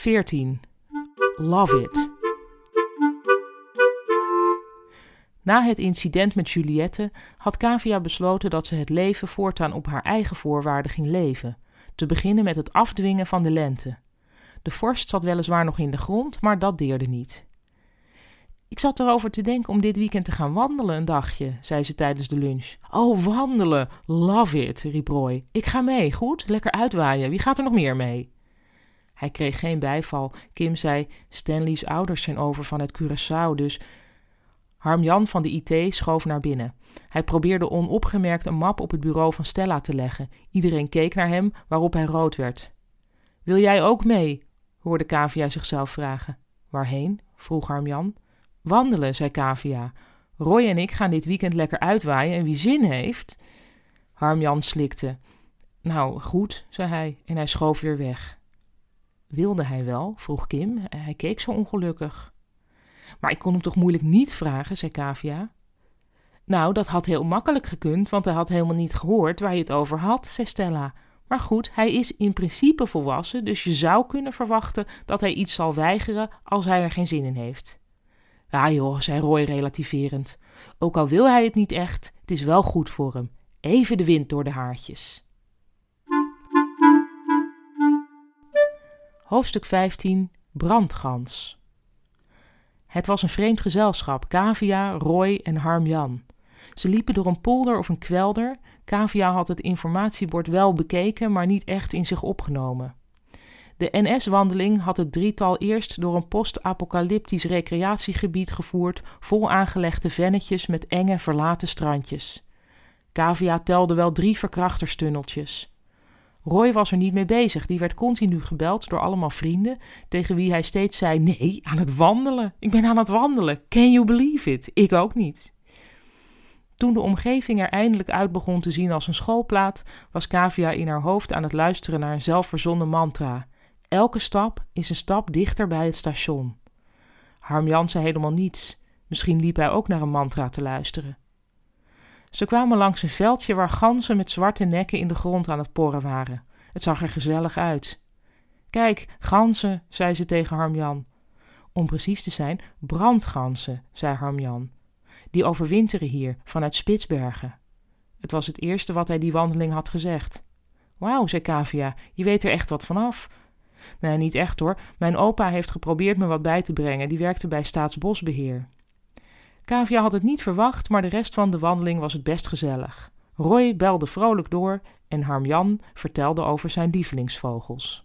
14. Love it. Na het incident met Juliette had Cavia besloten dat ze het leven voortaan op haar eigen voorwaarden ging leven, te beginnen met het afdwingen van de lente. De vorst zat weliswaar nog in de grond, maar dat deerde niet. Ik zat erover te denken om dit weekend te gaan wandelen een dagje, zei ze tijdens de lunch. Oh, wandelen! Love it, riep Roy. Ik ga mee, goed? Lekker uitwaaien. Wie gaat er nog meer mee? Hij kreeg geen bijval. Kim zei: Stanley's ouders zijn over van het Curaçao, dus. Harm-Jan van de IT schoof naar binnen. Hij probeerde onopgemerkt een map op het bureau van Stella te leggen. Iedereen keek naar hem, waarop hij rood werd. Wil jij ook mee? hoorde Kavia zichzelf vragen. Waarheen? vroeg Harm-Jan. Wandelen, zei Kavia. Roy en ik gaan dit weekend lekker uitwaaien en wie zin heeft. Harm-Jan slikte. Nou, goed, zei hij en hij schoof weer weg. Wilde hij wel? vroeg Kim. Hij keek zo ongelukkig. Maar ik kon hem toch moeilijk niet vragen, zei Kavia. Nou, dat had heel makkelijk gekund, want hij had helemaal niet gehoord waar je het over had, zei Stella. Maar goed, hij is in principe volwassen, dus je zou kunnen verwachten dat hij iets zal weigeren als hij er geen zin in heeft. Ja joh, zei Roy relativerend. Ook al wil hij het niet echt, het is wel goed voor hem. Even de wind door de haartjes. Hoofdstuk 15 Brandgans Het was een vreemd gezelschap, Kavia, Roy en Harm-Jan. Ze liepen door een polder of een kwelder. Kavia had het informatiebord wel bekeken, maar niet echt in zich opgenomen. De NS-wandeling had het drietal eerst door een post-apocalyptisch recreatiegebied gevoerd, vol aangelegde vennetjes met enge, verlaten strandjes. Kavia telde wel drie verkrachterstunneltjes. Roy was er niet mee bezig, die werd continu gebeld door allemaal vrienden, tegen wie hij steeds zei: Nee, aan het wandelen. Ik ben aan het wandelen. Can you believe it? Ik ook niet. Toen de omgeving er eindelijk uit begon te zien als een schoolplaat, was Kavia in haar hoofd aan het luisteren naar een zelfverzonnen mantra. Elke stap is een stap dichter bij het station. Harm zei helemaal niets. Misschien liep hij ook naar een mantra te luisteren. Ze kwamen langs een veldje waar ganzen met zwarte nekken in de grond aan het porren waren. Het zag er gezellig uit. Kijk, ganzen, zei ze tegen Harmjan. Om precies te zijn, brandganzen, zei Harmjan. Die overwinteren hier, vanuit Spitsbergen. Het was het eerste wat hij die wandeling had gezegd. Wauw, zei Kavia, je weet er echt wat vanaf. Nee, niet echt hoor. Mijn opa heeft geprobeerd me wat bij te brengen. Die werkte bij Staatsbosbeheer. Kavia had het niet verwacht, maar de rest van de wandeling was het best gezellig. Roy belde vrolijk door en Harmjan vertelde over zijn lievelingsvogels.